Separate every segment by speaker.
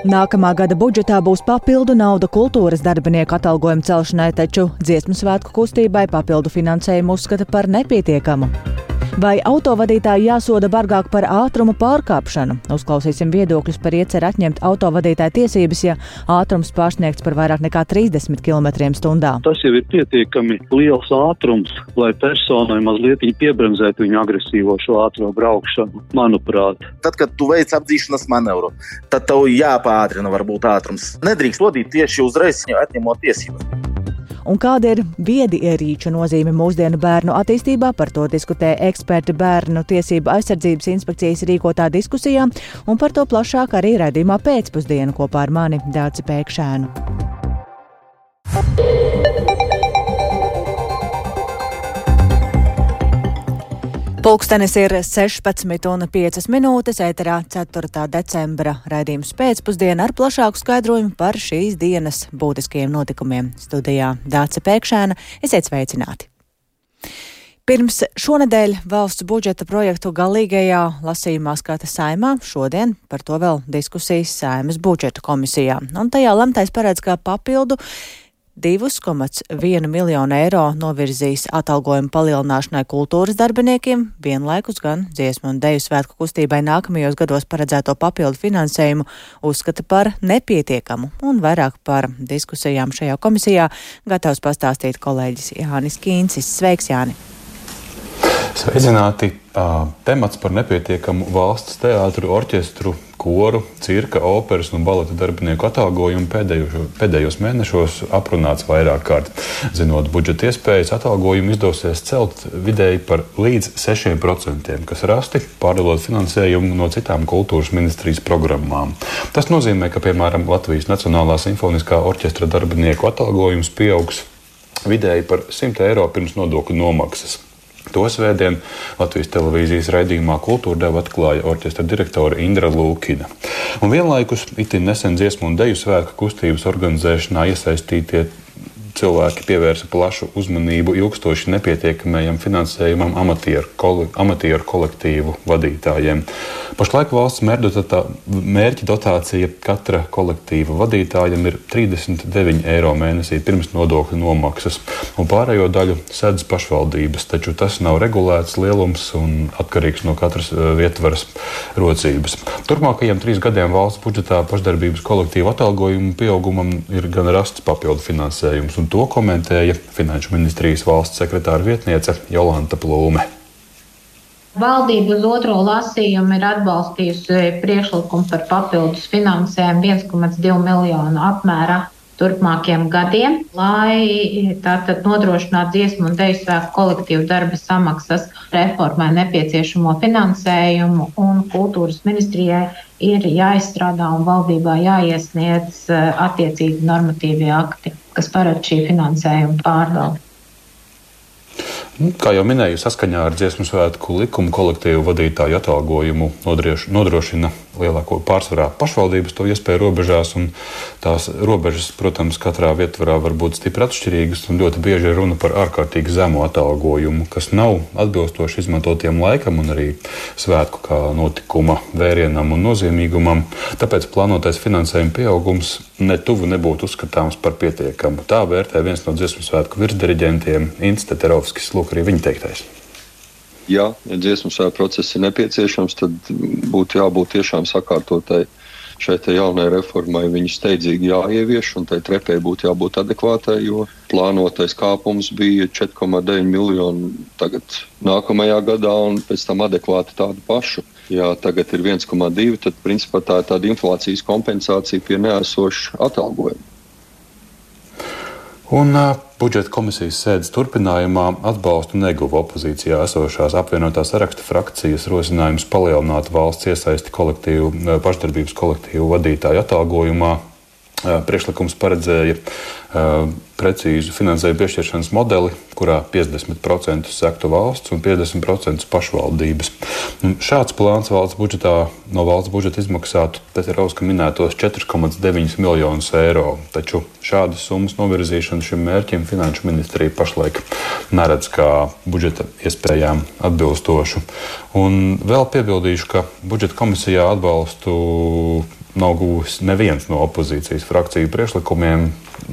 Speaker 1: Nākamā gada budžetā būs papildu nauda kultūras darbinieku atalgojuma celšanai, taču dziesmu svētku kustībai papildu finansējumu uzskata par nepietiekamu. Vai autovadītāji jāsoda bargāk par ātruma pārkāpšanu? Uzklausīsim viedokļus par ieceru atņemt autovadītāju tiesības, ja ātrums pārsniegts par vairāk nekā 30 km/h.
Speaker 2: Tas jau ir pietiekami liels ātrums, lai personai mazliet piebremzētu viņu agresīvo šo ātruma braukšanu, manuprāt.
Speaker 3: Tad, kad tu veic apdzīšanas manevru, tad tev jāpātrina varbūt ātrums. Nedrīkst sodīt tieši uzreiz atņemot tiesības
Speaker 1: un kāda ir viedi ierīču nozīme mūsdienu bērnu attīstībā. Par to diskutē eksperti bērnu tiesību aizsardzības inspekcijas rīkotā diskusijā, un par to plašāk arī redzamā pēcpusdienu kopā ar mani Dāci Pēkšēnu. Pulkstenis ir 16,5 minūtes, ēterā 4. decembra raidījums pēcpusdienā ar plašāku skaidrojumu par šīs dienas būtiskajiem notikumiem. Studijā Dāca Pēkšēna, esiet sveicināti! Pirms šonadēļ valsts budžeta projektu galīgajā lasījumā skata saimā, šodien par to vēl diskusijas saimas budžeta komisijā. Un tajā lemtais paredz, ka papildu 2,1 miljonu eiro novirzīs atalgojumu palielināšanai kultūras darbiniekiem, vienlaikus gan dziesmu un deju svētku kustībai nākamajos gados paredzēto papildu finansējumu uzskata par nepietiekamu un vairāk par diskusijām šajā komisijā gatavs pastāstīt kolēģis Jānis Kīncis. Sveiks, Jāni!
Speaker 4: Sveicināti! Temats par nepietiekamu valsts teātru, orķestru, koru, cirka, operas un baleta darbinieku atalgojumu pēdējo, pēdējos mēnešos aprunāts vairāk kārt. Zinot budžeta iespējas, atalgojumu izdosies celt vidēji par līdz 6%, kas rasti pārdalot finansējumu no citām kultūras ministrijas programmām. Tas nozīmē, ka, piemēram, Latvijas Nacionālā simfoniskā orķestra darbinieku atalgojums pieaugs vidēji par 100 eiro pirms nodokļu nomaksas. To svētdien Latvijas televīzijas raidījumā Kultūra deva atklāja orķestra direktore Indra Lūkina. Un vienlaikus itin nesen dziesmu un deju svētku kustības organizēšanā iesaistītie cilvēki pievērsa plašu uzmanību ilgstoši nepietiekamajam finansējumam amatieru, koli, amatieru kolektīvu vadītājiem. Pašlaik valsts mērķa dotācija katra kolektīva vadītājam ir 39 eiro mēnesī pirms nodokļu nomaksas, un pārējo daļu sedz pašvaldības, taču tas nav regulēts lielums un atkarīgs no katras uh, vietvaras rocības. Turpmākajiem trīs gadiem valsts budžetā pašdarbības kolektīvu atalgojumu pieaugumam ir gan rasts papildu finansējums, un to komentēja Finanšu ministrijas valsts sekretāra vietniece Jolanta Plūme.
Speaker 5: Valdība uz otro lasījumu ir atbalstījusi priekšlikumu par papildus finansējumu 1,2 miljonu apmērā turpmākiem gadiem, lai tātad nodrošinātu dziesmu un deju svētku kolektīvu darba samaksas reformai nepieciešamo finansējumu, un kultūras ministrijai ir jāizstrādā un valdībā jāiesniedz eh, attiecīgi normatīvie akti, kas paredz šī finansējuma pārvaldi.
Speaker 4: Nu, kā jau minēju, saskaņā ar dziesmu svētku likumu kolektīvu vadītāju atalgojumu nodrošina lielāko pārsvarā pašvaldības to iespēju robežās. Tās robežas, protams, katrā vietvarā var būt stipri atšķirīgas, un ļoti bieži ir runa par ārkārtīgi zemu atalgojumu, kas nav atbilstoši izmantotiem laikam un arī svētku kā notikuma vērienam un nozīmīgumam. Tāpēc plānotais finansējuma pieaugums netuvu nebūtu uzskatāms par pietiekamu. Tā vērtē viens no dziesmu svētku virsdiriģentiem Inns Teterovskis. Lūk, arī viņa teiktais
Speaker 6: ja dziesmu svētku process ir nepieciešams, tad būtu jābūt tiešām sakārtotai šai jaunai reformai. Viņa steidzīgi jāievieš, un tai trepē būtu jābūt adekvātai, jo plānotais kāpums bija 4,9 miljoni tagad nākamajā gadā, un pēc tam adekvāti tādu pašu. Ja tagad ir 1,2, tad principā tā ir tāda inflācijas kompensācija pie neesoša atalgojuma.
Speaker 4: Un budžeta komisijas sēdes turpinājumā atbalstu neguva opozīcijā esošās apvienotās saraksta frakcijas rosinājums palielināt valsts iesaisti kolektīvu, pašdarbības kolektīvu vadītāju atalgojumā. Priekšlikums paredzēja precīzu finansējumu piešķiršanas modeli, kurā 50% sektu valsts un 50% pašvaldības. Un šāds plāns valsts budžetā no valsts budžeta izmaksātu Teterovska minētos 4,9 miljonus eiro. Taču šādas summas novirzīšanu šim mērķim Finanšu ministrija pašlaik neredz kā budžeta iespējām atbilstošu. Un vēl piebildīšu, ka budžeta komisijā atbalstu nav gūs neviens no opozīcijas frakciju priekšlikumiem,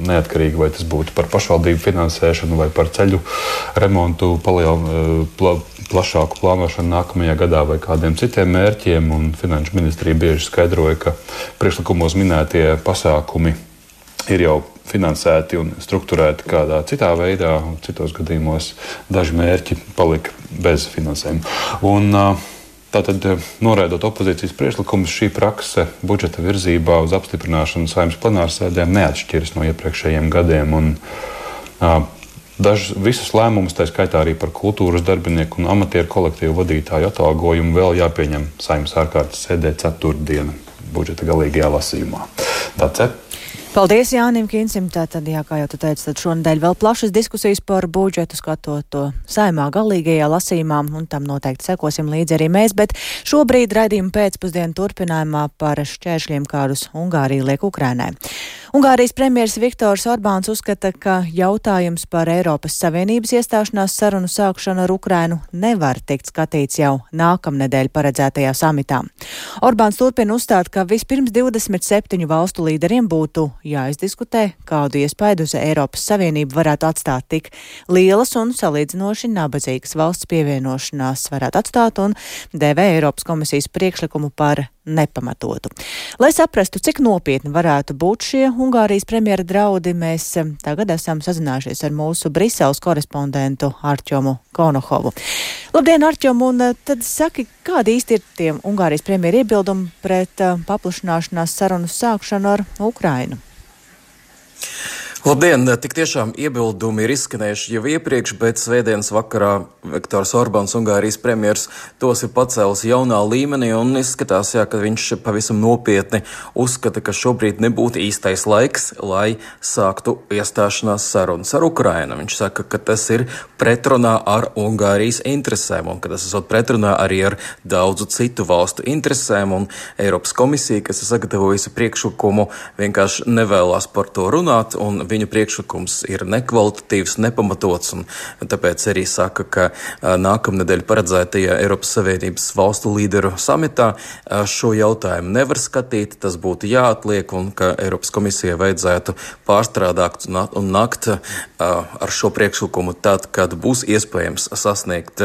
Speaker 4: neatkarīgi vai tas būtu par pašvaldību finansēšanu vai par ceļu remontu, paliel, pla, plašāku plānošanu nākamajā gadā vai kādiem citiem mērķiem. Un Finanšu ministrija bieži skaidroja, ka priekšlikumos minētie pasākumi ir jau finansēti un strukturēti kādā citā veidā, un citos gadījumos daži mērķi palika bez finansējuma. Un, uh, Tātad, eh, noraidot opozīcijas priekšlikumus, šī prakse budžeta virzībā uz apstiprināšanu saimnes plenārsēdēm neatšķiras no iepriekšējiem gadiem. Un, uh, Dažus visus lēmumus, tā skaitā arī par kultūras darbinieku un amatieru kolektīvu vadītāju atalgojumu, vēl jāpieņem saimnes ārkārtas sēdē ceturtdiena budžeta galīgajā lasījumā. Tāds ir.
Speaker 1: Paldies Jānim Kinsim. Tātad, jā, kā jau tu teici, tad šonadēļ vēl plašas diskusijas par budžetu skatot to saimā galīgajā lasīmā, un tam noteikti sekosim līdzi arī mēs, bet šobrīd raidījuma pēcpusdienu turpinājumā par šķēršļiem, kādus Ungārija liek Ukrainai. Ungārijas premjeras Viktors Orbāns uzskata, ka jautājums par Eiropas Savienības iestāšanās sarunu sākšanu ar Ukrainu nevar tikt skatīts jau nākamnedēļ paredzētajā samitā. Orbāns turpina uzstāt, ka vispirms 27 valstu līderiem būtu jāizdiskutē, kādu iespaidu uz Eiropas Savienību varētu atstāt tik lielas un salīdzinoši nabadzīgas valsts pievienošanās varētu atstāt un devē Eiropas komisijas priekšlikumu par nepamatotu. Lai saprastu, cik nopietni varētu būt šie Ungārijas premjera draudi, mēs eh, tagad esam sazinājušies ar mūsu Briseles korespondentu Arčomu Konohovu. Labdien, Arčom, un eh, tad saki, kādi īsti ir tie Ungārijas premjera iebildumi pret uh, paplašanāšanās sarunu sākšanu ar Ukrainu?
Speaker 7: Labdien! Tik tiešām iebildumi ir izskanējuši jau iepriekš, bet svētdienas vakarā Viktors Orbāns, Ungārijas premjers, tos ir pacēlis jaunā līmenī un izskatās, jā, ka viņš pavisam nopietni uzskata, ka šobrīd nebūtu īstais laiks, lai sāktu iestāšanās sarunas ar Ukrainu. Viņš saka, ka tas ir pretrunā ar Ungārijas interesēm un ka tas esot pretrunā arī ar daudzu citu valstu interesēm un Eiropas komisija, kas ir sagatavojusi priekšlikumu, vienkārši nevēlas par to runāt un viņu priekšlikums ir nekvalitatīvs, nepamatots, un tāpēc arī saka, ka nākamnedēļ paredzētajā Eiropas Savienības valstu līderu samitā šo jautājumu nevar skatīt, tas būtu jāatliek, un ka Eiropas komisijai vajadzētu pārstrādāt un nakt ar šo priekšlikumu tad, kad būs iespējams sasniegt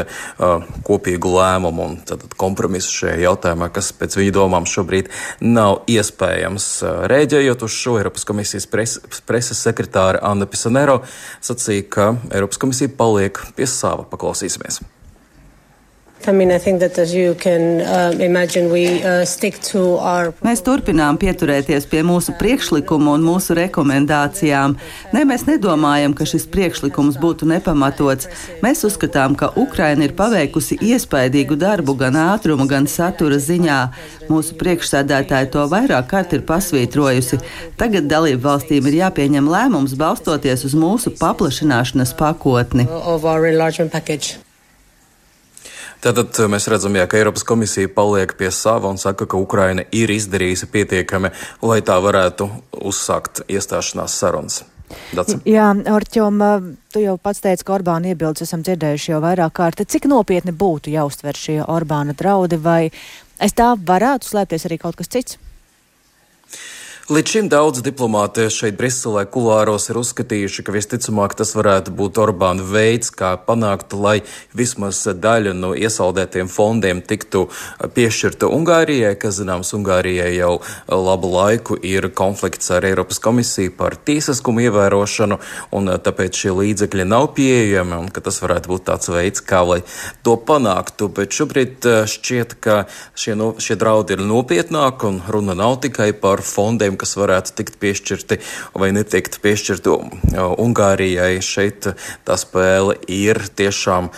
Speaker 7: kopīgu lēmumu un kompromisu šajā jautājumā, kas pēc viņu domām šobrīd nav iespējams. Rēģējot uz šo Eiropas komisijas preses sekretāre Anna Pisanero sacīja, ka Eiropas komisija paliek pie sava. Paklausīsimies!
Speaker 8: Mēs turpinām pieturēties pie mūsu priekšlikuma un mūsu rekomendācijām. Ne, mēs nedomājam, ka šis priekšlikums būtu nepamatots. Mēs uzskatām, ka Ukraina ir paveikusi iespaidīgu darbu gan ātruma, gan satura ziņā. Mūsu priekšsēdētāji to vairāk kārt ir pasvītrojusi. Tagad dalību valstīm ir jāpieņem lēmums balstoties uz mūsu paplašināšanas pakotni.
Speaker 7: Tātad eh, mēs redzam, jā, ka Eiropas komisija paliek pie sava un saka, ka Ukraina ir izdarījusi pietiekami, lai tā varētu uzsākt iestāšanās sarunas.
Speaker 1: Daca. Jā, Orķom, eh, tu jau pats teici, ka Orbāna iebildes esam dzirdējuši jau vairāk kārt. Cik nopietni būtu jāuztver šie Orbāna draudi, vai aiz tā varētu slēpties arī kaut kas cits?
Speaker 7: Līdz šim daudz diplomāti šeit Briselē kulāros ir uzskatījuši, ka visticamāk tas varētu būt Orbāna veids, kā panākt, lai vismaz daļa no iesaldētiem fondiem tiktu piešķirta Ungārijai, kas, zināms, Ungārijai jau labu laiku ir konflikts ar Eiropas komisiju par tiesiskumu ievērošanu, un tāpēc šie līdzekļi nav pieejami, un ka tas varētu būt tāds veids, kā lai to panāktu. Bet šobrīd šķiet, ka šie, no, šie draudi ir nopietnāki, un runa nav tikai par fondiem, līdzekļiem, kas varētu tikt piešķirti vai netikt piešķirti Ungārijai. Šeit tā spēle ir tiešām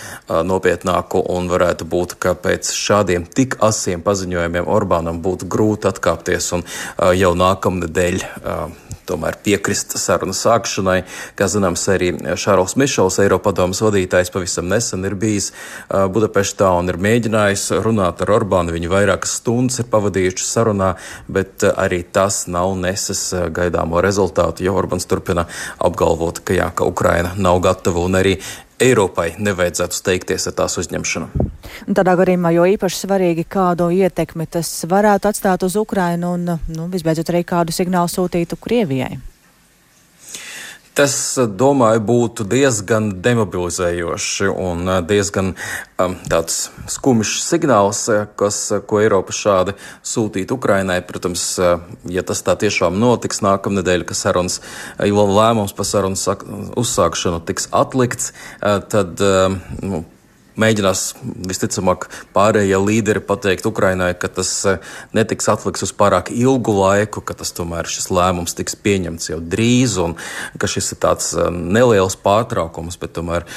Speaker 7: nopietnāka un varētu būt, ka pēc šādiem tik asiem paziņojumiem Orbānam būtu grūti atkāpties un jau nākamnedēļ tomēr piekrist sarunu sākšanai. Kā zināms, arī Šārls Mišels, Eiropadomas vadītājs, pavisam nesen ir bijis Budapeštā un ir mēģinājis runāt ar Orbānu. Viņi vairākas stundas ir pavadījuši sarunā, bet arī tas nav neses gaidāmo rezultātu, jo Orbāns turpina apgalvot, ka, jā, ka Ukraina nav gatava un arī Eiropai nevajadzētu steigties ar tās uzņemšanu.
Speaker 1: Tādā gadījumā jo īpaši svarīgi, kādu ietekmi tas varētu atstāt uz Ukrainu un, nu, visbeidzot, arī kādu signālu sūtītu Krievijai.
Speaker 7: Tas, domāju, būtu diezgan demobilizējoši un diezgan um, tāds skumjš signāls, kas, ko Eiropa šādi sūtītu Ukrainai. Protams, ja tas tā tiešām notiks nākamnedēļ, ka sarunas, lēmums par sarunas uzsākšanu tiks atlikts, tad nu, mēģinās visticamāk pārējie līderi pateikt Ukrainai, ka tas e, netiks atlikts uz pārāk ilgu laiku, ka tas tomēr šis lēmums tiks pieņemts jau drīz un ka šis ir tāds e, neliels pārtraukums, bet tomēr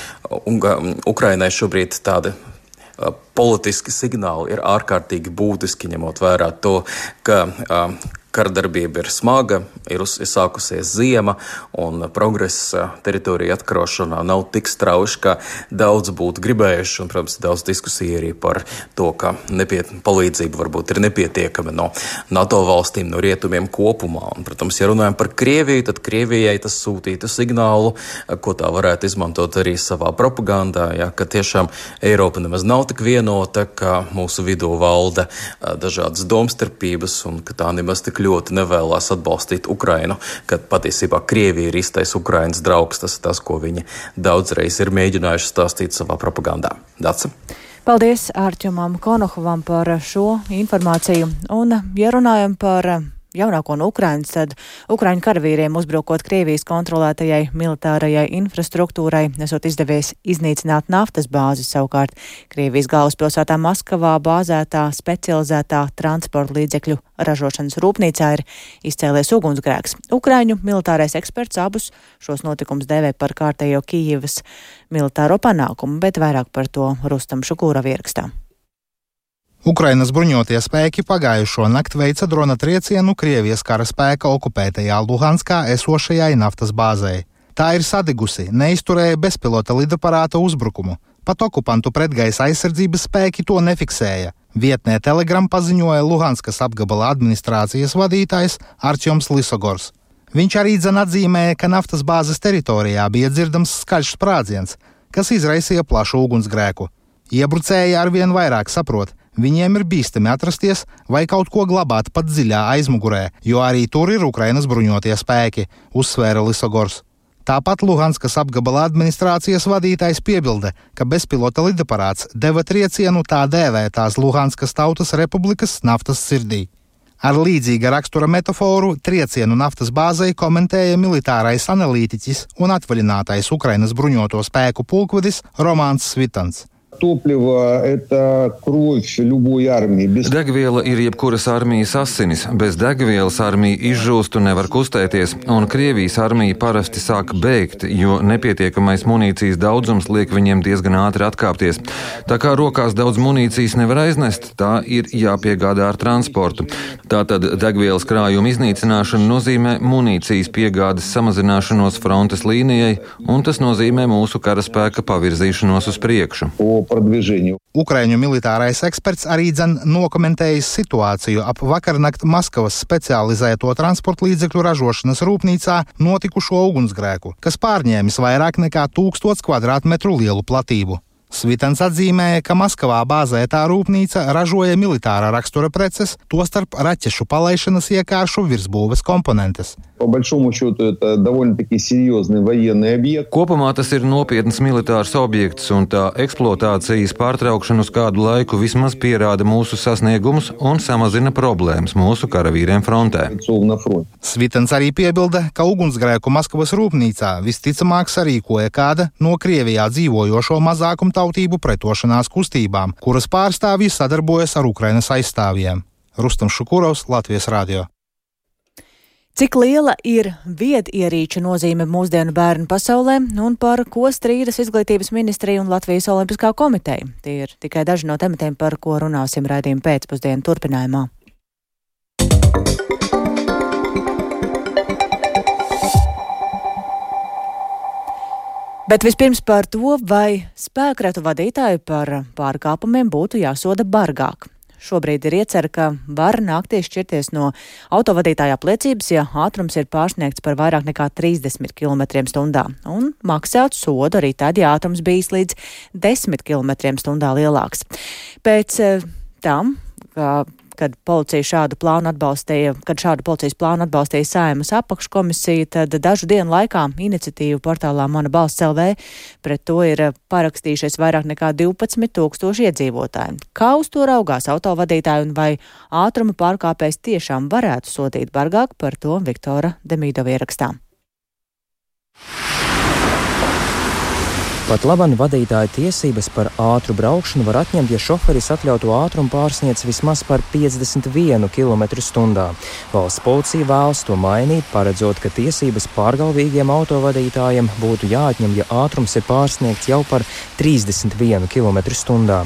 Speaker 7: Unga, Ukrainai šobrīd tāda e, politiski signāli ir ārkārtīgi būtiski, ņemot vērā to, ka Karadarbība ir smaga, ir sākusies ziema, un progress teritorija atkarošanā nav tik strauji, kā daudz būtu gribējuši. Un, protams, daudz diskusiju arī par to, ka nepiet, palīdzība varbūt ir nepietiekama no NATO valstīm, no rietumiem kopumā. Un, protams, ja runājam par Krieviju, tad Krievijai tas sūtītu signālu, ko tā varētu izmantot arī savā propagandā, ja, ka tiešām Eiropa nemaz nav tik vienota, ka mūsu vidū valda dažādas domstarpības un ka tā nemaz tik ļoti nevēlas atbalstīt Ukrainu, kad patiesībā Krievija ir īstais Ukrainas draugs. Tas ir tas, ko viņi daudzreiz ir mēģinājuši stāstīt savā propagandā. Daca.
Speaker 1: Paldies Ārķumam Konohovam par šo informāciju. Un, ja runājam par jaunāko no Ukrainas, tad Ukraiņu karavīriem uzbrukot Krievijas kontrolētajai militārajai infrastruktūrai, nesot izdevies iznīcināt naftas bāzi savukārt Krievijas galvaspilsētā Maskavā bāzētā specializētā transporta līdzekļu ražošanas rūpnīcā ir izcēlies ugunsgrēks. Ukraiņu militārais eksperts abus šos notikumus dēvē par kārtējo Kijivas militāro panākumu, bet vairāk par to Rustam Šukūra ierakstā.
Speaker 9: Ukrainas bruņotie spēki pagājušo nakti veica drona triecienu Krievijas kara spēka okupētajā Luhanskā esošajai naftas bāzei. Tā ir sadigusi, neizturēja bezpilota lidaparāta uzbrukumu. Pat okupantu pretgaisa aizsardzības spēki to nefiksēja. Vietnē Telegram paziņoja Luhanskas apgabala administrācijas vadītājs Arčuns Lisogors. Viņš arī dzen atzīmēja, ka naftas bāzes teritorijā bija dzirdams skaļš sprādziens, kas izraisīja plašu ugunsgrēku. Iebrucēji arvien vairāk saprot, Viņiem ir bīstami atrasties vai kaut ko glabāt pat dziļā aizmugurē, jo arī tur ir Ukrainas bruņotie spēki, uzsvēra Lisogors. Tāpat Luhanskas apgabala administrācijas vadītājs piebilda, ka bezpilota lidaparāts deva triecienu tā dēvētās Luhanskas Tautas Republikas naftas sirdī. Ar līdzīga rakstura metaforu triecienu naftas bāzei komentēja militārais analītiķis un atvaļinātais Ukrainas bruņoto spēku pulkvedis Romāns Svitans
Speaker 10: Topливо – это кровь любой армии. Без...
Speaker 11: Degviela ir jebkuras armijas asinis. Bez degvielas armija izžūst un nevar kustēties, un Krievijas armija parasti sāk bēgt, jo nepietiekamais munīcijas daudzums liek viņiem diezgan ātri atkāpties. Tā kā rokās daudz munīcijas nevar aiznest, tā ir jāpiegādā ar transportu. Tātad degvielas krājuma iznīcināšana nozīmē munīcijas piegādes samazināšanos frontes līnijai, un tas nozīmē mūsu karaspēka pavirzīšanos uz priekšu
Speaker 9: продвижению. Ukraiņu militārais eksperts arī dzen nokomentējis situāciju ap vakarnakt Maskavas specializēto transporta līdzekļu ražošanas rūpnīcā notikušo ugunsgrēku, kas pārņēmis vairāk nekā 1000 km2 lielu platību. Svitens atzīmēja, ka Maskavā bāzētā rūpnīca ražoja militāra rakstura preces, tostarp raķešu palaišanas iekāršu virsbūves komponentes.
Speaker 11: Kopumā tas ir nopietns militārs objekts, un tā eksploatācijas pārtraukšana uz kādu laiku vismaz pierāda mūsu sasniegumus un samazina problēmas mūsu karavīriem frontē.
Speaker 9: Svitens arī piebilda, ka ugunsgrēku Maskavas rūpnīcā visticamāk sarīkoja kāda no Krievijā dzīvojošo mazākumu tautību pretošanās kustībām, kuras pārstāvji sadarbojas ar Ukrainas aizstāvjiem. Rustam Šukurovs, Latvijas Rādio.
Speaker 1: Cik liela ir viedierīču nozīme mūsdienu bērnu pasaulē un par ko strīdas izglītības ministrija un Latvijas Olimpiskā komiteja? Tie ir tikai daži no tematiem, par ko runāsim raidījuma pēcpusdienu turpinājumā. Bet vispirms par to, vai spēkratu vadītāji par pārkāpumiem būtu jāsoda bargāk. šobrīd ir iecerta, ka var nākties šķirties no autovadītāja apliecības, ja ātrums ir pārsniegts par vairāk nekā 30 km/h, un maksāt sodu arī tad, ja ātrums bijis līdz 10 km/h lielāks. Pēc eh, tam, kā kad policija šādu plānu atbalstīja, kad šādu policijas plānu atbalstīja Saimas apakškomisija, tad dažu dienu laikā iniciatīvu portālā Mana balss LV pret to ir parakstījušies vairāk nekā 12 tūkstoši iedzīvotāji. Kā uz to raugās autovadītāji un vai ātruma pārkāpējs tiešām varētu sodīt bargāk, par to Viktora Demīdova ierakstā.
Speaker 12: Pat labam vadītāja tiesības par ātru braukšanu var atņemt, ja šoferis atļautu ātrumu pārsniedz vismaz par 51 km/h. Valsts policija vēlas to mainīt, paredzot, ka tiesības pārgalvīgiem autovadītājiem būtu jāatņem, ja ātrums ir pārsniegts jau par 31 km/h.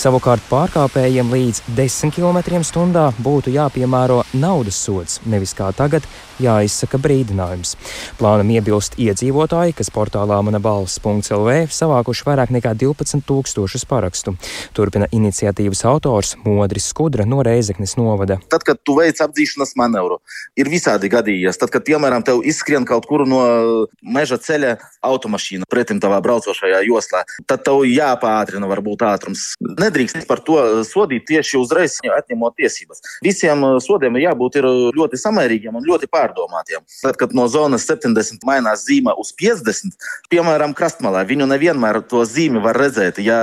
Speaker 12: Savukārt pārkāpējiem līdz 10 km/h būtu jāpiemēro naudas sods, nevis kā tagad jāizsaka brīdinājums. Plānam iebilst iedzīvotāji, kas portālā mana balss.lv savākuši vairāk nekā 12 tūkstošus parakstu. Turpina iniciatīvas autors Modris Skudra no Reizeknes novada.
Speaker 3: Tad, kad tu veic apdzīšanas manevru, ir visādi gadījies. Tad, kad, piemēram, tev izskrien kaut kur no meža ceļa automašīna pretim tavā braucošajā joslā, tad tev jāpātrina varbūt ātrums. Nedrīkst par to sodīt tieši uzreiz, atņemot tiesības. Visiem sodiem jābūt ļoti samērīgiem un ļoti pārdomātiem. Tad, kad no zonas 70 mainās zīme uz 50, piemēram, krastmalā, viņu nevienmēr to zīmi var redzēt. Ja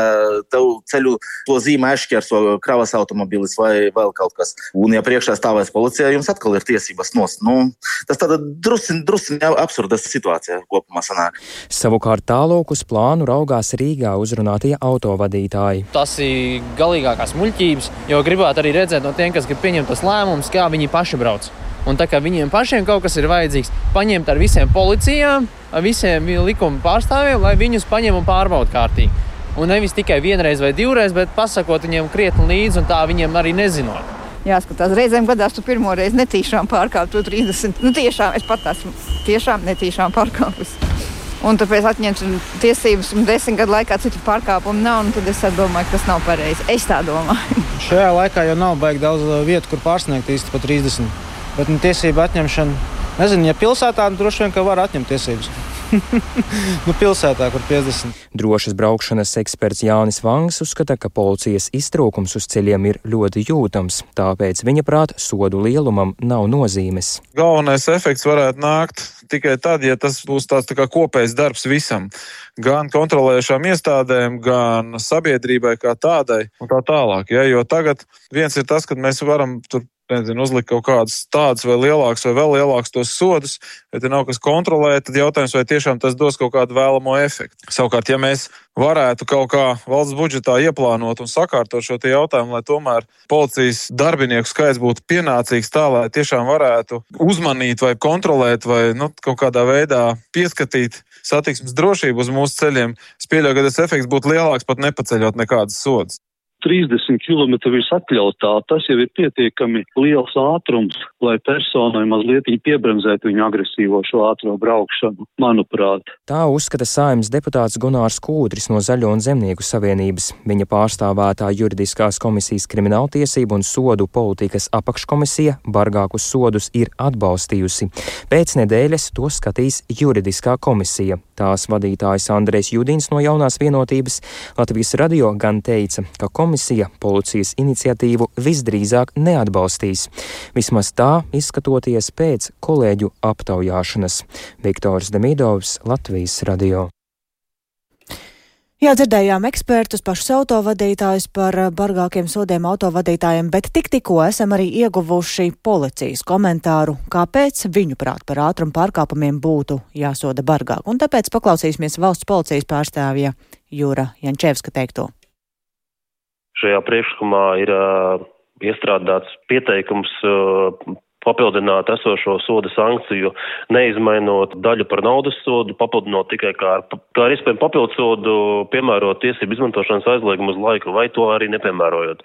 Speaker 3: tev ceļu to zīmi aizšķērso kravas automobilis vai vēl kaut kas, un ja priekšā stāvēs policija, jums atkal ir tiesības nost. Nu, tas tāda drusciņa drusciņ absurda situācija kopumā sanāk.
Speaker 12: Savukārt tālāk uz plānu raugās Rīgā uzrunātie autovadītāji.
Speaker 13: Tas ir galīgākās muļķības, jo gribētu arī redzēt no tiem, kas grib pieņemt tos lēmumus, kā viņi paši brauc. Un tā kā viņiem pašiem kaut kas ir vajadzīgs, paņemt ar visiem policijām, ar visiem likuma pārstāvjiem, lai viņus paņem un pārbauda kārtīgi. Un nevis tikai vienreiz vai divreiz, bet pasakot viņiem krietni līdzi un tā viņiem arī nezinot.
Speaker 14: Jāskatās, reizēm gadās, tu pirmo reizi netīšām pārkāptu 30. Nu, tiešām es pat esmu tiešām netīšām pārkāpus. Un tāpēc atņemt tiesības, un desmit gadu laikā citu pārkāpumu nav. Tad es domāju, ka tas nav pareizi. Es tā domāju.
Speaker 15: Šajā laikā jau nav baigi daudz vietu, kur pārsniegt īsti pa 30. Bet nu, tiesību atņemšana, nezinu, ja pilsētā nu, droši vien var atņemt tiesības. nu, pilsētā, kur 50.
Speaker 12: Drošas braukšanas eksperts Jānis Vangs uzskata, ka policijas iztrūkums uz ceļiem ir ļoti jūtams, tāpēc viņa prāt sodu lielumam nav nozīmes.
Speaker 16: Galvenais efekts varētu nākt tikai tad, ja tas būs tāds tā kopējs darbs visam. Gan kontrolējušām iestādēm, gan sabiedrībai kā tādai un tā tālāk. Ja? Jo tagad viens ir tas, ka mēs varam tur nezinu, uzlikt kaut kādus tādus vai lielākus vai vēl lielākus tos sodus, ja te nav kas kontrolē, tad jautājums, vai tiešām tas dos kaut kādu vēlamo efektu. Savukārt, ja mēs varētu kaut kā valsts budžetā ieplānot un sakārtot šo jautājumu, lai tomēr policijas darbinieku skaits būtu pienācīgs tā, lai tiešām varētu uzmanīt vai kontrolēt vai nu, kaut kādā veidā pieskatīt satiksmes drošību uz mūsu ceļiem, es pieļauju, ka tas efekts būtu lielāks pat nepaceļot nekādas sodas.
Speaker 2: 30 km virs atļautā, tas jau ir pietiekami liels ātrums, lai personai mazliet piebremzētu viņu agresīvo šo ātro braukšanu, manuprāt.
Speaker 12: Tā uzskata saimnes deputāts Gunārs Kūdris no Zaļo un Zemnieku savienības. Viņa pārstāvētā juridiskās komisijas krimināltiesību un sodu politikas apakškomisija bargākus sodus ir atbalstījusi. Pēc nedēļas to skatīs juridiskā komisija. Tās vadītājs Andrēs Judins no jaunās vienotības Latvijas radio gan teica, ka komisija policijas iniciatīvu visdrīzāk neatbalstīs. Vismaz tā izskatoties pēc kolēģu aptaujāšanas. Viktors Demidovs, Latvijas radio.
Speaker 1: Jā, dzirdējām ekspertus, pašus autovadītājus par eh, bargākiem sodiem autovadītājiem, bet tik tikko esam arī ieguvuši policijas komentāru, kāpēc viņu prāt par ātrumu pārkāpumiem būtu jāsoda bargāk. Un tāpēc paklausīsimies valsts policijas pārstāvja Jūra Jančevska teikto.
Speaker 17: Šajā priekšlikumā ir iestrādāts pieteikums papildināt esošo soda sankciju, neizmainot daļu par naudas sodu, papildinot tikai kā kā ar iespējamu papildu sodu, piemērot tiesību izmantošanas aizliegumu uz laiku, vai to arī nepiemērojot.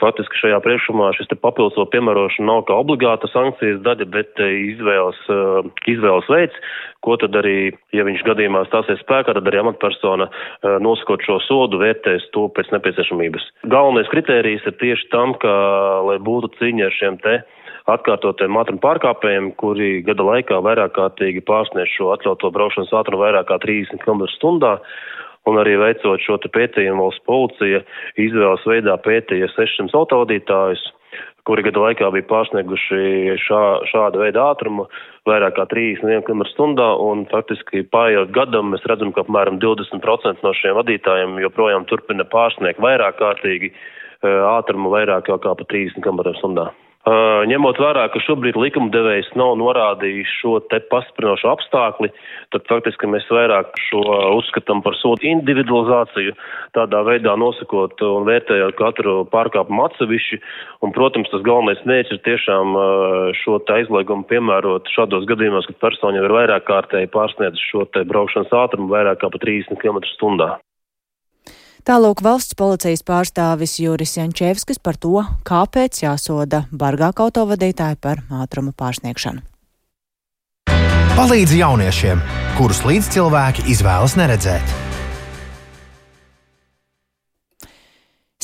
Speaker 17: Faktiski šajā priekšumā šis papildus sodu piemērošana nav kā obligāta sankcijas daļa, bet eh, izvēles, eh, izvēles veids, ko tad arī, ja viņš gadījumā stāsies spēkā, tad arī amatpersona eh, nosakot šo sodu vērtēs to pēc nepieciešamības. Galvenais kritērijs ir tieši tam, ka, lai būtu cīņa ar šiem te atkārtotiem ātruma pārkāpējiem, kuri gada laikā vairāk kārtīgi pārsniedz šo atļautu braukšanas ātrumu vairāk kā 30 km/h. Un arī veicot šo pētījumu, valsts policija izvēles veidā pētīja 600 autovadītājus, kuri gada laikā bija pārsnieguši šā, šāda veida ātrumu vairāk kā 31 km/h, un faktiski pārējot gadam mēs redzam, ka apmēram 20% no šiem vadītājiem joprojām turpina pārsniegt vairāk kārtīgi ātrumu vairāk kā pa 30 km/h. Ņemot vērā, ka šobrīd likumdevējs nav norādījis šo te pastiprinošu apstākli, tad faktiski mēs vairāk šo uzskatām par sodu individualizāciju, tādā veidā nosakot un vērtējot katru pārkāpumu atsevišķi. Un, protams, tas galvenais mērķis ir tiešām šo te aizliegumu piemērot šādos gadījumos, kad persona jau ir vairāk kārtēji pārsniedz šo te braukšanas ātrumu vairāk kā pa 30 km/h.
Speaker 1: Tālūk valsts policijas pārstāvis Juris Jančevskis par to, kāpēc jāsoda bargāk autovadītāji par ātruma pārsniegšanu.
Speaker 18: Palīdzi jauniešiem, kurus līdzcilvēki izvēlas neredzēt.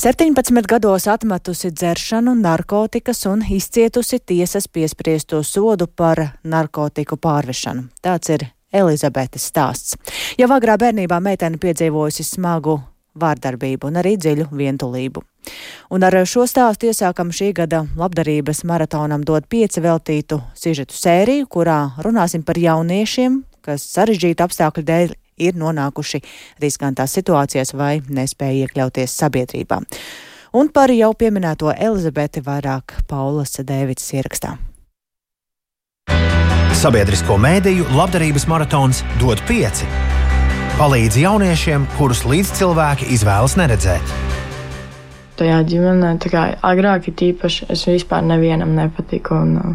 Speaker 1: 17 gados atmetusi dzeršanu, narkotikas un izcietusi tiesas piespriesto sodu par narkotiku pārvešanu. Tāds ir Elizabetes stāsts. Jau agrā bērnībā meitene piedzīvojusi smagu vārdarbību un arī dziļu vientulību. Un ar šo stāstu iesākam šī gada labdarības maratonam dot pieci veltītu sižetu sēriju, kurā runāsim par jauniešiem, kas sarežģītu apstākļu dēļ ir nonākuši riskantās situācijās vai nespēja iekļauties sabiedrībā. Un par jau pieminēto Elizabeti vairāk Paulas Dēvids ierakstā.
Speaker 18: Sabiedrisko mēdīju labdarības maratons dod pieci palīdz jauniešiem, kurus līdzcilvēki izvēlas neredzēt.
Speaker 19: Tajā ģimenē, tā kā agrāk ir īpaši, es vispār nevienam nepatiku, un uh,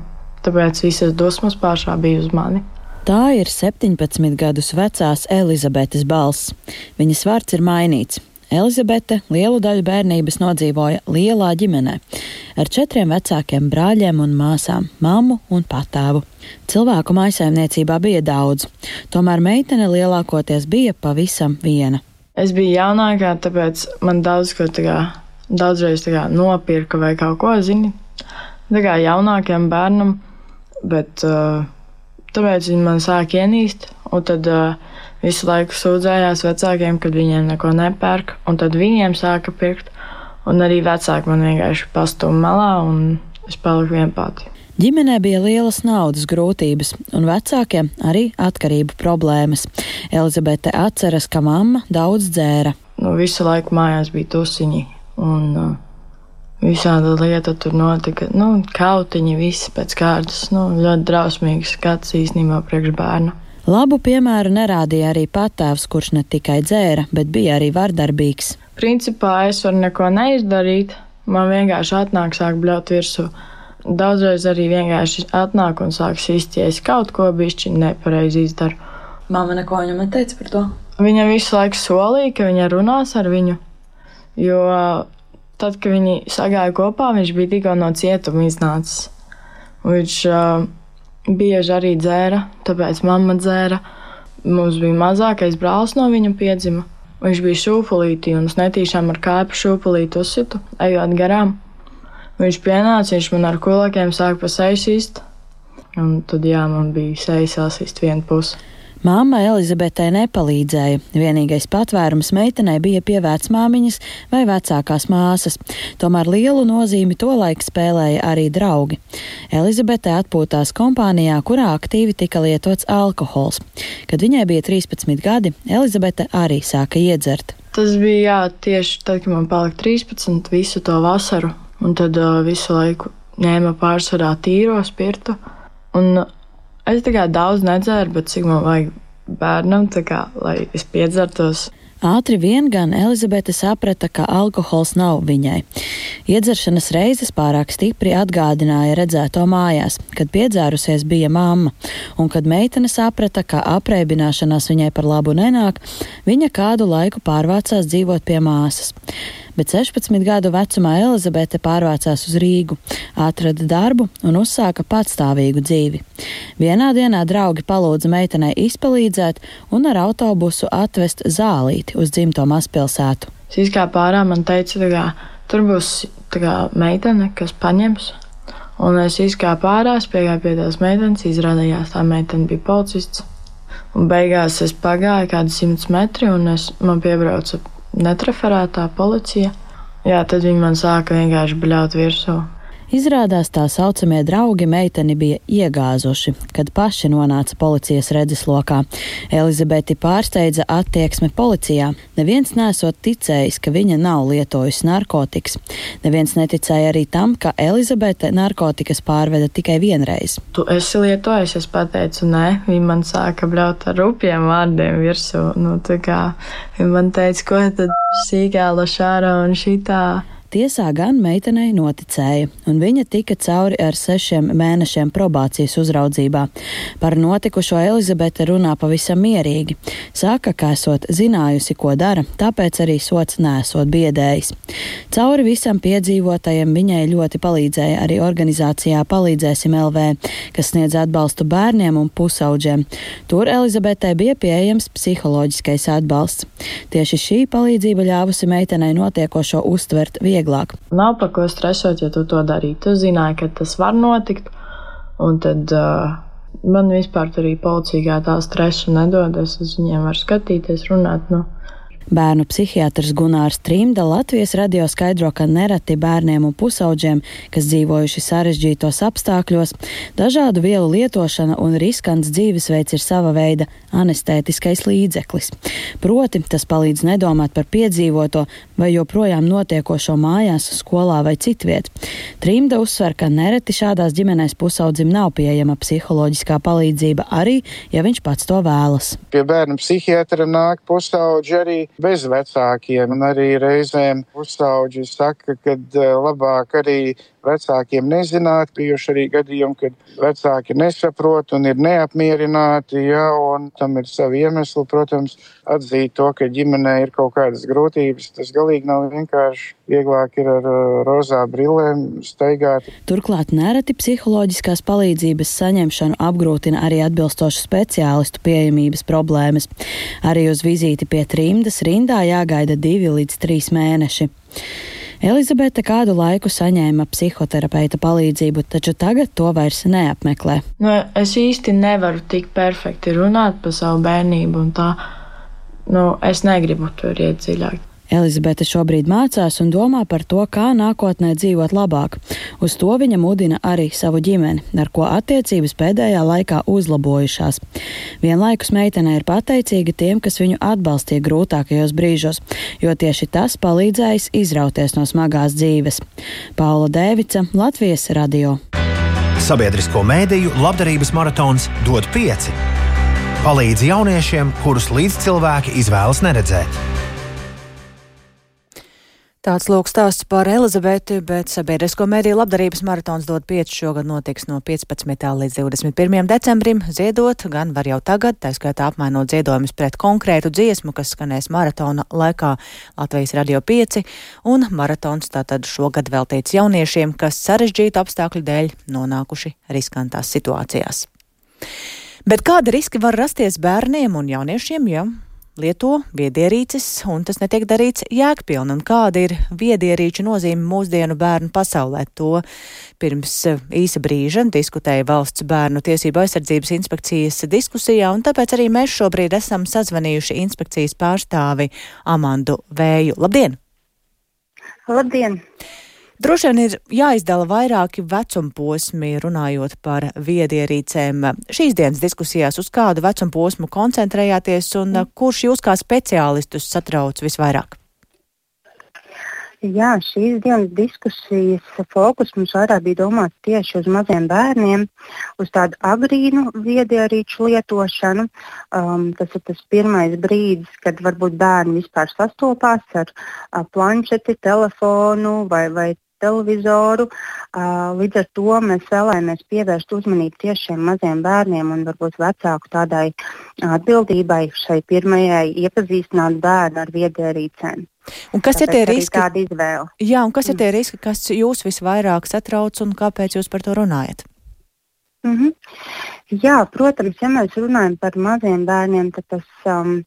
Speaker 19: tāpēc visas dusmas pāršā bija uz mani.
Speaker 20: Tā ir 17 gadus vecās Elizabetes balss. Viņas vārds ir mainīts. Elizabete lielu daļu bērnības nodzīvoja lielā ģimenē ar četriem vecākiem brāļiem un māsām, mammu un patēvu. Cilvēku maisaimniecībā bija daudz, tomēr meitene lielākoties bija pavisam viena.
Speaker 19: Es biju jaunākā, tāpēc man daudz ko tā kā, daudzreiz tā kā nopirka vai kaut ko, zini, tā kā jaunākajam bērnam, bet uh, tāpēc viņi man sāk ienīst, un tad uh, visu laiku sūdzējās vecākiem, kad viņiem neko nepērk, un tad viņiem sāka pirkt, un arī vecāki man vienkārši pastūma malā, un es paliku vien pati.
Speaker 20: Ģimenē bija lielas naudas grūtības, un vecākiem arī atkarību problēmas. Elizabete atceras, ka mamma daudz dzēra.
Speaker 19: Nu, visu laiku mājās bija tusiņi, un uh, visāda lieta tur notika. Nu, kautiņi, visi pēc kārtas, nu, ļoti drausmīgs skats īstenībā priekš bērnu.
Speaker 20: Labu piemēru nerādīja arī patēvs, kurš ne tikai dzēra, bet bija arī vardarbīgs.
Speaker 19: Principā es varu neko neizdarīt, man vienkārši atnāk sāk bļaut virsū. Daudzreiz arī vienkārši atnāk un sāk sist, ja es kaut ko bišķi nepareizi izdaru.
Speaker 20: Māma neko viņam neteica par to?
Speaker 19: Viņa visu laiku solīja, ka viņa runās ar viņu, jo tad, kad viņi sagāja kopā, viņš bija tikko no cietuma iznācis. Viņš uh, bieži arī dzēra, tāpēc mamma dzēra. Mums bija mazākais brālis no viņa piedzima. Viņš bija šūpulītī un es netīšām ar kāpu šūpulīti uzsitu, ejot garām. Viņš pienāca, viņš man ar kulakiem sāka pa seju sist, un tad jā, man bija sejas asist viena puse.
Speaker 20: Māma Elizabetei nepalīdzēja. Vienīgais patvērums meitenei bija pie vecmāmiņas vai vecākās māsas. Tomēr lielu nozīmi tolaik spēlēja arī draugi. Elizabete atpūtās kompānijā, kurā aktīvi tika lietots alkohols. Kad viņai bija 13 gadi, Elizabete arī sāka iedzert.
Speaker 19: Tas bija jā, tieši tad, kad man palika 13 visu to vasaru, un tad uh, visu laiku ņēma pārsvarā tīro spirtu. Un Es tā kā daudz nedzēru, bet cik man vajag bērnam, kā, lai es piedzertos.
Speaker 20: Ātri vien gan Elizabete saprata, ka alkohols nav viņai. Iedzeršanas reizes pārāk stipri atgādināja redzēto mājās, kad piedzērusies bija mamma, un kad meitene saprata, ka apreibināšanās viņai par labu nenāk, viņa kādu laiku pārvācās dzīvot pie māsas bet 16 gadu vecumā Elizabete pārvācās uz Rīgu, atrada darbu un uzsāka patstāvīgu dzīvi. Vienā dienā draugi palūdza meitenei izpalīdzēt un ar autobusu atvest zālīti uz dzimto mazpilsētu.
Speaker 19: Es izkāpu ārā, man teica, ka tur būs kā, meitene, kas paņems. Un es izkāpu ārā, piegāju pie tās meitenes, izrādījās, tā meitene bija policists. Un beigās es pagāju kādu simts metru, un es, man piebrauca netreferētā policija. Jā, tad viņi man sāka vienkārši bļaut virsū.
Speaker 20: Izrādās tā saucamie draugi meiteni bija iegāzuši, kad paši nonāca policijas redzeslokā. Elizabeti pārsteidza attieksme policijā. Neviens nesot ticējis, ka viņa nav lietojusi narkotikas. Neviens neticēja arī tam, ka Elizabete narkotikas pārveda tikai vienreiz.
Speaker 19: Tu esi lietojis, es pateicu, nē, viņa man sāka bļaut ar rupjiem vārdiem virsū. Nu, kā, viņa man teica, ko tad sīkāla šāra un šitā.
Speaker 20: Tiesā gan meitenei noticēja, un viņa tika cauri ar sešiem mēnešiem probācijas uzraudzībā. Par notikušo Elizabete runā pavisam mierīgi. Saka, ka esot zinājusi, ko dara, tāpēc arī sots nesot biedējis. Cauri visam piedzīvotajam viņai ļoti palīdzēja arī organizācijā Palīdzēsim LV, kas sniedz atbalstu bērniem un pusauģiem. Tur Elizabetei bija pieejams psiholoģiskais atbalsts. Tieši šī palīdzība ļāvusi meitenei notiekošo uztvert viegli vieglāk.
Speaker 19: Nav par ko stresot, ja tu to darīji. Tu zināji, ka tas var notikt, un tad uh, man vispār arī policija tā stresu nedod. Es uz viņiem varu skatīties, runāt. Nu.
Speaker 20: Bērnu psihiatrs Gunārs Trimda Latvijas radio skaidro, ka nereti bērniem un pusauģiem, kas dzīvojuši sarežģītos apstākļos, dažādu vielu lietošana un riskants dzīvesveids ir sava veida anestētiskais līdzeklis. Proti, tas palīdz nedomāt par piedzīvoto vai joprojām notiekošo mājās, skolā vai citviet. Trimda uzsver, ka nereti šādās ģimenēs pusaudzim nav pieejama psiholoģiskā palīdzība arī, ja viņš pats to vēlas.
Speaker 21: Pie bērnu psihiatra nāk pusauģi arī bez vecākiem, un arī reizēm uzsauģi saka, ka eh, labāk arī vecākiem nezināt. Bijuši arī gadījumi, kad vecāki nesaprot un ir neapmierināti, ja, un tam ir savi iemesli, protams, atzīt to, ka ģimenē ir kaut kādas grūtības. Tas galīgi nav vienkārši. Vieglāk ir ar uh, rozā brillēm staigāt.
Speaker 20: Turklāt nereti psiholoģiskās palīdzības saņemšanu apgrūtina arī atbilstošu speciālistu pieejamības problēmas. Arī uz vizīti pie trimdas rindā jāgaida divi līdz trīs mēneši. Elizabete kādu laiku saņēma psihoterapeita palīdzību, taču tagad to vairs neapmeklē.
Speaker 19: Nu, es īsti nevaru tik perfekti runāt par savu bērnību, un tā nu, es negribu tur iet dziļāk.
Speaker 20: Elizabete šobrīd mācās un domā par to, kā nākotnē dzīvot labāk. Uz to viņa mudina arī savu ģimeni, ar ko attiecības pēdējā laikā uzlabojušās. Vienlaikus meitene ir pateicīga tiem, kas viņu atbalstīja grūtākajos brīžos, jo tieši tas palīdzējis izrauties no smagās dzīves. Paula Dēvica, Latvijas radio.
Speaker 18: Sabiedrisko mēdīju labdarības maratons dod pieci. Palīdz jauniešiem, kurus līdzcilvēki izvēlas neredzēt.
Speaker 1: Tāds lūk stāsts par Elizabeti, bet sabiedrisko mediju labdarības maratons dod 5 šogad notiks no 15. līdz 21. decembrim. Ziedot gan var jau tagad, tā skaitā apmainot ziedojumus pret konkrētu dziesmu, kas skanēs maratona laikā Latvijas radio 5, un maratons tātad šogad veltīts jauniešiem, kas sarežģītu apstākļu dēļ nonākuši riskantās situācijās. Bet kādi riski var rasties bērniem un jauniešiem, ja lieto viedierīces, un tas netiek darīts jēgpilni. Un kāda ir viedierīču nozīme mūsdienu bērnu pasaulē? To pirms īsa brīža diskutēja Valsts bērnu tiesību aizsardzības inspekcijas diskusijā, un tāpēc arī mēs šobrīd esam sazvanījuši inspekcijas pārstāvi Amandu Vēju. Labdien!
Speaker 22: Labdien!
Speaker 1: Droši vien ir jāizdala vairāki vecumposmi, runājot par viedierīcēm. Šīs dienas diskusijās uz kādu vecumposmu koncentrējāties un kurš jūs kā speciālistus satrauc visvairāk?
Speaker 22: Jā, šīs dienas diskusijas fokus mums vairāk bija domāts tieši uz maziem bērniem, uz tādu agrīnu viedierīču lietošanu. Um, tas ir tas pirmais brīdis, kad varbūt bērni vispār sastopās ar uh, planšeti, telefonu vai, vai televizoru. Līdz ar to mēs vēlamies pievērst uzmanību tieši šiem maziem bērniem un varbūt vecāku tādai atbildībai šai pirmajai iepazīstināt bērnu ar viedierīcēm.
Speaker 1: Un kas Tāpēc ir tie riski? Jā, un kas mm. ir tie riski, kas jūs visvairāk satrauc un kāpēc jūs par to runājat?
Speaker 22: Mm -hmm. Jā, protams, ja mēs runājam par maziem bērniem, tad tas um,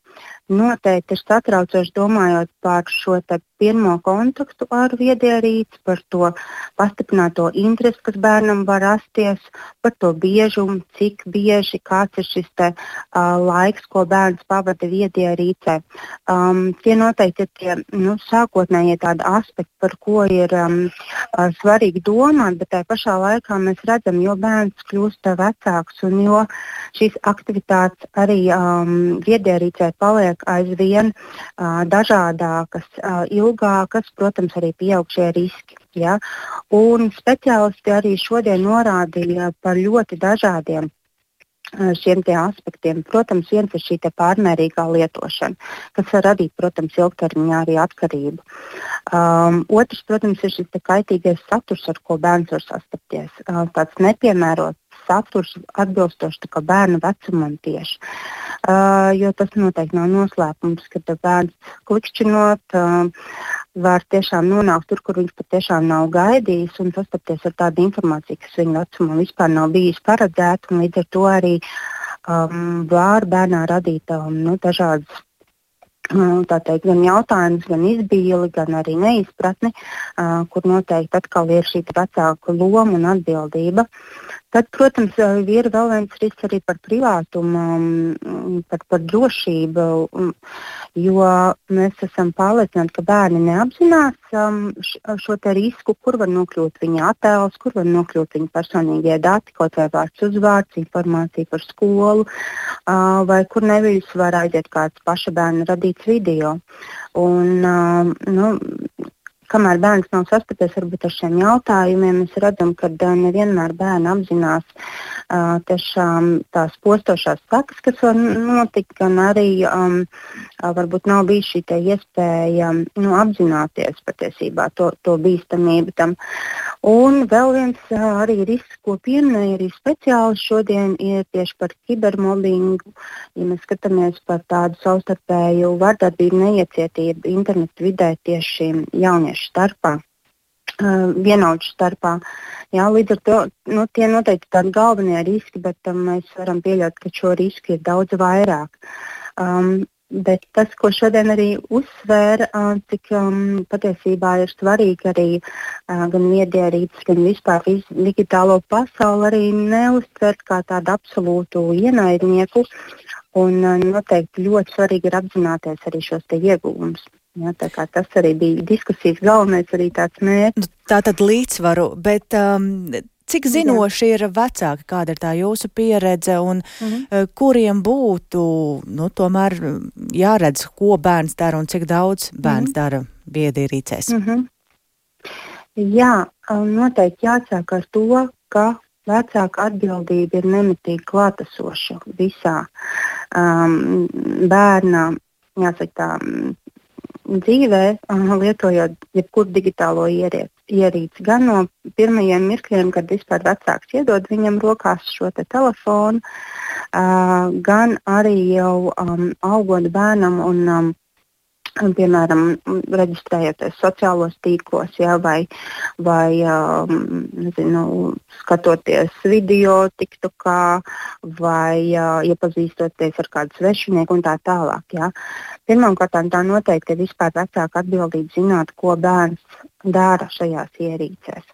Speaker 22: noteikti ir satraucoši domājot par šo pirmo kontaktu ar viedierīci, par to pastiprināto interesi, kas bērnam var rasties, par to biežumu, cik bieži, kāds ir šis te, uh, laiks, ko bērns pavada viedierīcē. Um, tie noteikti ir tie nu, sākotnējie tādi aspekti, par ko ir um, uh, svarīgi domāt, bet tajā pašā laikā mēs redzam, jo bērns kļūst vecāks un jo šīs aktivitātes arī um, viedierīcē paliek aizvien uh, dažādākas, uh, ilgākas, protams, arī pieaug šie riski. Ja? Un speciālisti arī šodien norādīja par ļoti dažādiem šiem aspektiem. Protams, viens ir šī pārmērīgā lietošana, kas var radīt, protams, ilgtermiņā arī atkarību. Um, otrs, protams, ir šis kaitīgais saturs, ar ko bērns var sastapties. Uh, tāds nepiemērots saturs atbilstoši bērnu vecumam tieši. Uh, jo tas noteikti nav noslēpums, ka bērns klikšķinot uh, var tiešām nonākt tur, kur viņš patiešām nav gaidījis un sastapties ar tādu informāciju, kas viņa vecumam vispār nav bijis paredzēta. Līdz ar to arī um, var bērnā radīt um, nu, dažādas teikt, gan jautājums, gan izbīli, gan arī neizpratni, kur noteikti atkal ir šī vecāka loma un atbildība. Tad, protams, ir vēl viens risks arī par privātumu, mm, par, par drošību, mm, jo mēs esam pārliecināti, ka bērni neapzinās šo risku, kur var nokļūt viņa attēls, kur var nokļūt viņa personīgie dati, kaut vai vārds uzvārds, informācija par skolu, vai kur nevis var aiziet kāds paša bērna radīts video. Un, nu, kamēr bērns nav sastapies ar šiem jautājumiem, mēs redzam, ka nevienmēr bērni apzinās uh, tiešām tās postošās sekas, kas var notikt, gan arī um, varbūt nav bijis šī iespēja nu, apzināties patiesībā to, to bīstamību tam. Un vēl viens arī risks, ko pieminēja arī speciāli šodien, ir tieši par kibermobbingu. Ja mēs skatāmies par tādu savstarpēju vardarbību, neiecietību internetu vidē tieši jauniešu starpā. Uh, vienaudžu starpā. Jā, līdz ar to nu, tie noteikti tādi galvenie riski, bet um, mēs varam pieļaut, ka šo risku ir daudz vairāk. Um, Bet tas, ko šodien arī uzsvēra, cik um, patiesībā ir svarīgi arī uh, gan viedierīces, gan vispār digitālo pasauli arī neuztvert kā tādu absolūtu ienaidnieku. Un uh, noteikti ļoti svarīgi ir apzināties arī šos ieguvumus. Ja, tas arī bija diskusijas galvenais arī tāds mērķis.
Speaker 1: Nu, tā tad līdzsvaru, bet um, cik zinoši ir vecāki, kāda ir tā jūsu pieredze un mm -hmm. kuriem būtu, nu, tomēr jāredz, ko bērns dara un cik daudz bērns mm -hmm. dara biedierīcēs?
Speaker 22: Mm -hmm. Jā, noteikti jāsāk ar to, ka vecāka atbildība ir nemitīgi klātesoša visā um, bērna, jāsaka tā, dzīvē, lietojot jebkuru digitālo ierīci. Ierīci. Gan no pirmajiem mirkļiem, kad vispār vecāks iedod viņam rokās šo te telefonu, uh, gan arī jau um, augot bērnam un um, piemēram, reģistrējoties sociālos tīklos, ja, vai, vai um, nezinu, skatoties video, TikTokā, vai uh, iepazīstoties ar kādu svešinieku un tā tālāk. Ja. Pirmkārt, tā noteikti ir vispār vecāka atbildība zināt, ko bērns dara šajās ierīcēs.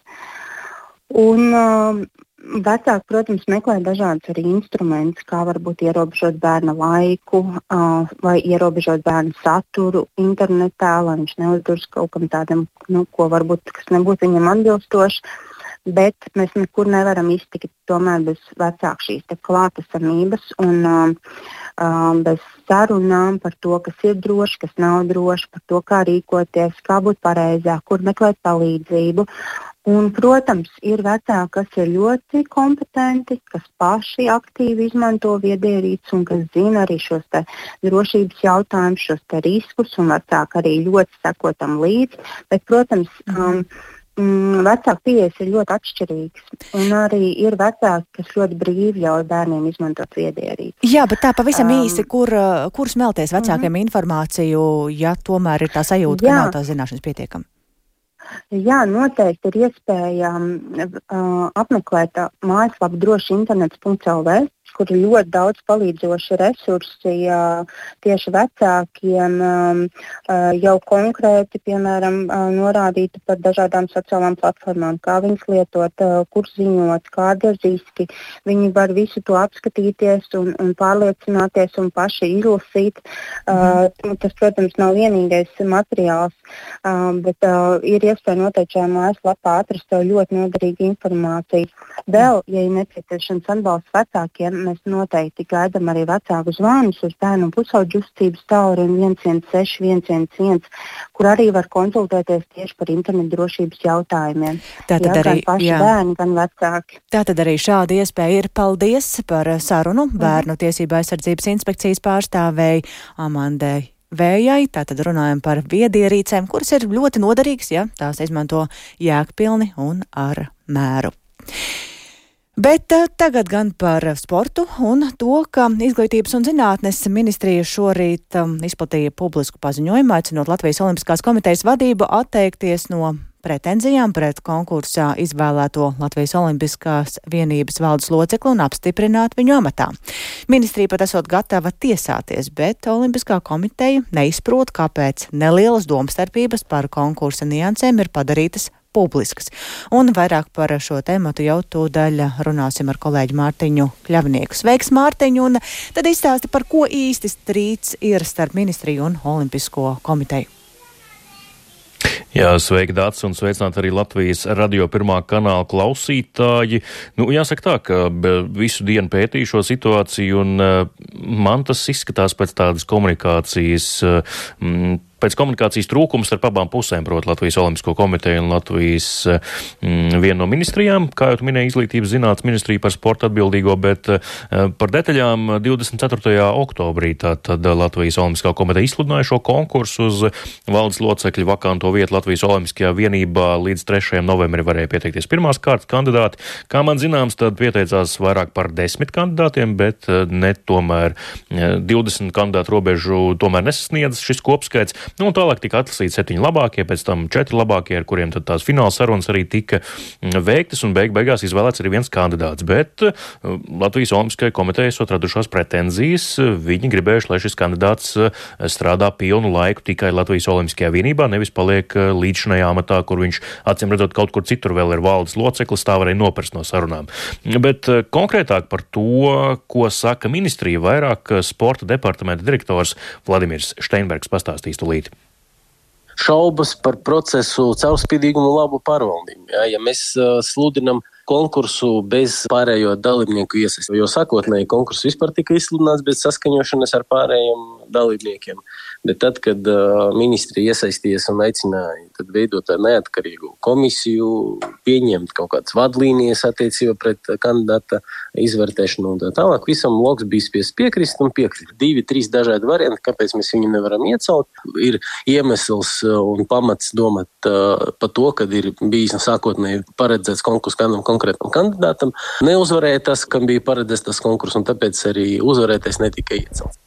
Speaker 22: Un, um, Vecāki, protams, meklē dažādus arī instrumentus, kā varbūt ierobežot bērna laiku uh, vai ierobežot bērnu saturu internetā, lai viņš neuzdurs kaut kam tādam, nu, ko varbūt kas nebūtu viņam atbilstoši. Bet mēs nekur nevaram iztikt tomēr bez vecāku šīs klātesamības un um, um, bez sarunām par to, kas ir droši, kas nav droši, par to, kā rīkoties, kā būt pareizāk, kur meklēt palīdzību. Un, protams, ir vecāki, kas ir ļoti kompetenti, kas paši aktīvi izmanto viedierīces un kas zina arī šos drošības jautājumus, šos riskus, un vecāki arī ļoti seko tam līdzi. Bet, protams, um, mm, vecāku pieejas ir ļoti atšķirīgas. Un arī ir vecāki, kas ļoti brīvi ļauj bērniem izmantot viedierīci.
Speaker 1: Jā, bet tā pavisam um, īsi, kur, uh, kur smelties vecākiem uh mhm. -huh. informāciju, ja tomēr ir tā sajūta, ka jā. nav tās zināšanas pietiekami?
Speaker 22: Jā, noteikti ir iespēja uh, apmeklēt mājaslapu droši internets.lv kur ir ļoti daudz palīdzoši resursi tieši vecākiem, jau konkrēti, piemēram, norādīti par dažādām sociālām platformām, kā viņas lietot, kur ziņot, kādi ir riski. Viņi var visu to apskatīties un, un pārliecināties un paši izlasīt. Mm. Tas, protams, nav vienīgais materiāls, bet ir iespēja noteikti šajā mājaslapā atrast ļoti noderīgu informāciju. Vēl, ja ir nepieciešams atbalsts vecākiem, mēs noteikti gaidām arī vecāku zvanus uz bērnu pusauģu uzticības tālruni 116, 111, kur arī var konsultēties tieši par internetu drošības jautājumiem.
Speaker 1: Tātad jā, arī
Speaker 22: paši jā. bērni, gan vecāki.
Speaker 1: Tātad arī šāda iespēja ir. Paldies par sarunu mhm. Bērnu tiesību aizsardzības inspekcijas pārstāvēji Amandai. Vējai, tātad runājam par viedierīcēm, kuras ir ļoti noderīgas, ja tās izmanto jēgpilni un ar mēru. Bet uh, tagad gan par sportu un to, ka Izglītības un zinātnes ministrija šorīt um, izplatīja publisku paziņojumu, aicinot Latvijas Olimpiskās komitejas vadību atteikties no pretenzijām pret konkursā izvēlēto Latvijas Olimpiskās vienības valdes locekli un apstiprināt viņu amatā. Ministrija pat esot gatava tiesāties, bet Olimpiskā komiteja neizprot, kāpēc nelielas domstarpības par konkursa niansēm ir padarītas publiskas. Un vairāk par šo tēmatu jau tūdaļ runāsim ar kolēģi Mārtiņu Kļavnieku. Sveiks, Mārtiņu! Un tad izstāsti, par ko īsti strīds ir starp ministriju un Olimpisko komiteju.
Speaker 23: Jā, sveiki, Dārts, un sveicināt arī Latvijas radio pirmā kanāla klausītāji. Nu, jāsaka tā, ka visu dienu pētīju šo situāciju, un uh, man tas izskatās pēc tādas komunikācijas. Uh, pēc komunikācijas trūkums starp abām pusēm, proti, Latvijas Olimpisko komiteju un Latvijas mm, vienu no ministrijām, kā jau minēja izglītības zinātnes ministrija par sporta atbildīgo, bet uh, par detaļām 24. oktobrī tātad Latvijas Olimpiskā komiteja izsludināja šo konkursu uz valdes locekļu vakanto vietu Latvijas Olimpiskajā vienībā līdz 3. novembrim varēja pieteikties pirmās kārtas kandidāti. Kā man zināms, tad pieteicās vairāk par desmit kandidātiem, bet ne tomēr 20 kandidātu robežu tomēr nesasniedz šis kopskaits. Nu, tālāk tika atlasīti septiņi labākie, pēc tam četri labākie, ar kuriem tās fināla sarunas arī tika mm, veiktas, un beig beigās izvēlēts arī viens kandidāts. Bet uh, Latvijas Olimpiskajai komitejai esot radušās pretenzijas, viņi gribējuši, lai šis kandidāts uh, strādā pilnu laiku tikai Latvijas Olimpiskajā vienībā, nevis paliek līdz šajā amatā, kur viņš acīm redzot kaut kur citur vēl ir valdes loceklis, tā varēja nopirkt no sarunām. Bet konkrētāk par to, ko saka ministrija, vairāk sporta departamenta direktors Vladimirs Steinbergs pastāstīs tulīt
Speaker 24: šaubas par procesu caurspīdīgumu un labu pārvaldību. Ja, ja mēs uh, sludinam konkursu bez pārējo dalībnieku iesaistīšanās, jo sākotnēji konkurss vispār tika izsludināts bez saskaņošanas ar pārējiem dalībniekiem. Bet tad, kad uh, ministri iesaistījās un aicināja veidot neatkarīgu komisiju, pieņemt kaut kādas vadlīnijas attiecībā pret kandidāta izvērtēšanu un tā tālāk, visam loks bija spiests piekrist un piekrist. Divi, trīs dažādi varianti, kāpēc mēs viņu nevaram iecelt. Ir iemesls un pamats domāt uh, par to, ka ir bijis sākotnēji paredzēts konkurss kādam konkrētam kandidātam. Neuzvarēja tas, kam bija paredzēts tas konkurss, un tāpēc arī uzvarētais netika iecelts.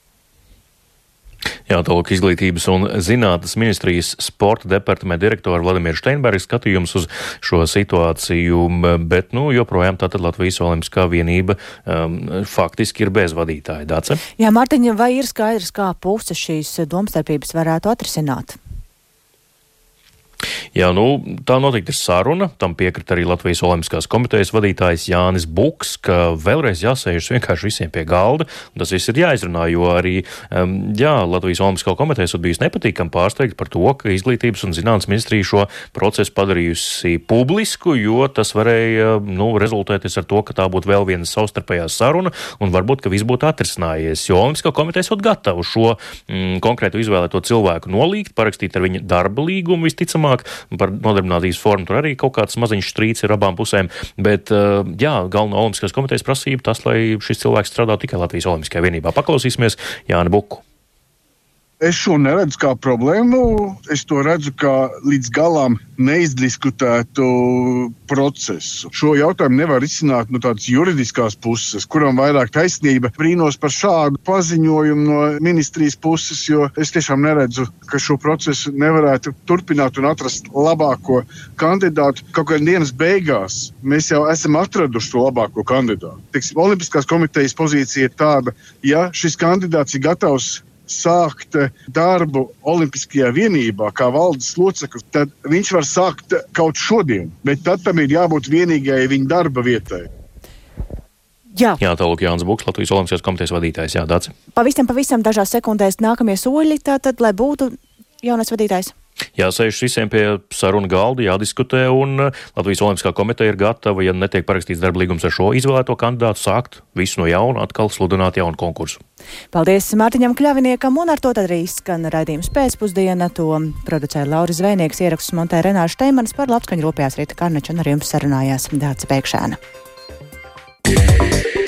Speaker 23: Jā, tālāk izglītības un zinātnes ministrijas sporta departamenta direktora Vladimira Steinberga skatījums uz šo situāciju, bet, nu, joprojām tātad Latvijas Olimpiskā vienība um, faktiski ir bez vadītāja. Dace?
Speaker 1: Jā, Mārtiņa, vai ir skaidrs, kā puses šīs domstarpības varētu atrisināt?
Speaker 23: Jā, nu, tā noteikti ir saruna. Tam piekrita arī Latvijas Olimpiskās komitejas vadītājs Jānis Buks, ka vēlreiz jāsēžas vienkārši visiem pie galda. Tas viss ir jāizrunā, jo arī um, jā, Latvijas Olimpiskā komitejas bijis nepatīkami pārsteigti par to, ka Izglītības un zinātnes ministrija šo procesu padarījusi publisku, jo tas varēja nu, rezultēties ar to, ka tā būtu vēl viena savstarpējā saruna un varbūt, ka viss būtu atrisinājies. Jo Olimpiskā komiteja ir gatava šo mm, konkrētu izvēlēto cilvēku nolīgt, parakstīt ar viņa darba līgumu visticamāk par nodarbinātības formu. Tur arī kaut kāds maziņš strīds ir abām pusēm. Bet, eh, jā, galvenā Olimpiskās komitejas prasība tas, lai šis cilvēks strādā tikai Latvijas Olimpiskajā vienībā. Paklausīsimies Jāni Buku.
Speaker 25: Es šo neredzu kā problēmu. Es to redzu kā līdz galam neizdiskutētu procesu. Šo jautājumu nevar izsnākt no tādas juridiskās puses, kuram vairāk taisnība. Brīnos par šādu paziņojumu no ministrijas puses, jo es tiešām neredzu, ka šo procesu nevarētu turpināt un atrast labāko kandidātu. Kaut kādā dienas beigās mēs jau esam atraduši to labāko kandidātu. Teiksim, Olimpiskās komitejas pozīcija ir tāda, ja šis kandidāts ir gatavs sākt darbu Olimpiskajā vienībā, kā valdes loceklis, tad viņš var sākt kaut šodien, bet tad tam ir jābūt vienīgajai viņa darba vietai.
Speaker 23: Jā, Jā tālāk Jānis Buks, Latvijas Olimpiskās komitejas vadītājs. Jā, Dācis.
Speaker 1: Pavisam, pavisam dažās sekundēs nākamie soļi, tātad, lai būtu jaunais vadītājs.
Speaker 23: Jāsēž visiem pie sarunu galda, jādiskutē, un uh, Latvijas Olimpiskā komiteja ir gatava, ja netiek parakstīts darba līgums ar šo izvēlēto kandidātu, sākt visu no jauna, atkal sludināt jaunu konkursu.
Speaker 1: Paldies Mārtiņam Kļaviniekam, un ar to tad arī skan raidījums pēcpusdiena. To producēja Lauris Zvēnieks, ierakstus montē Renāša Teimans par labskaņu rūpējās Rīta Karneča un ar jums sarunājās Dāca Pēkšēna. Yeah.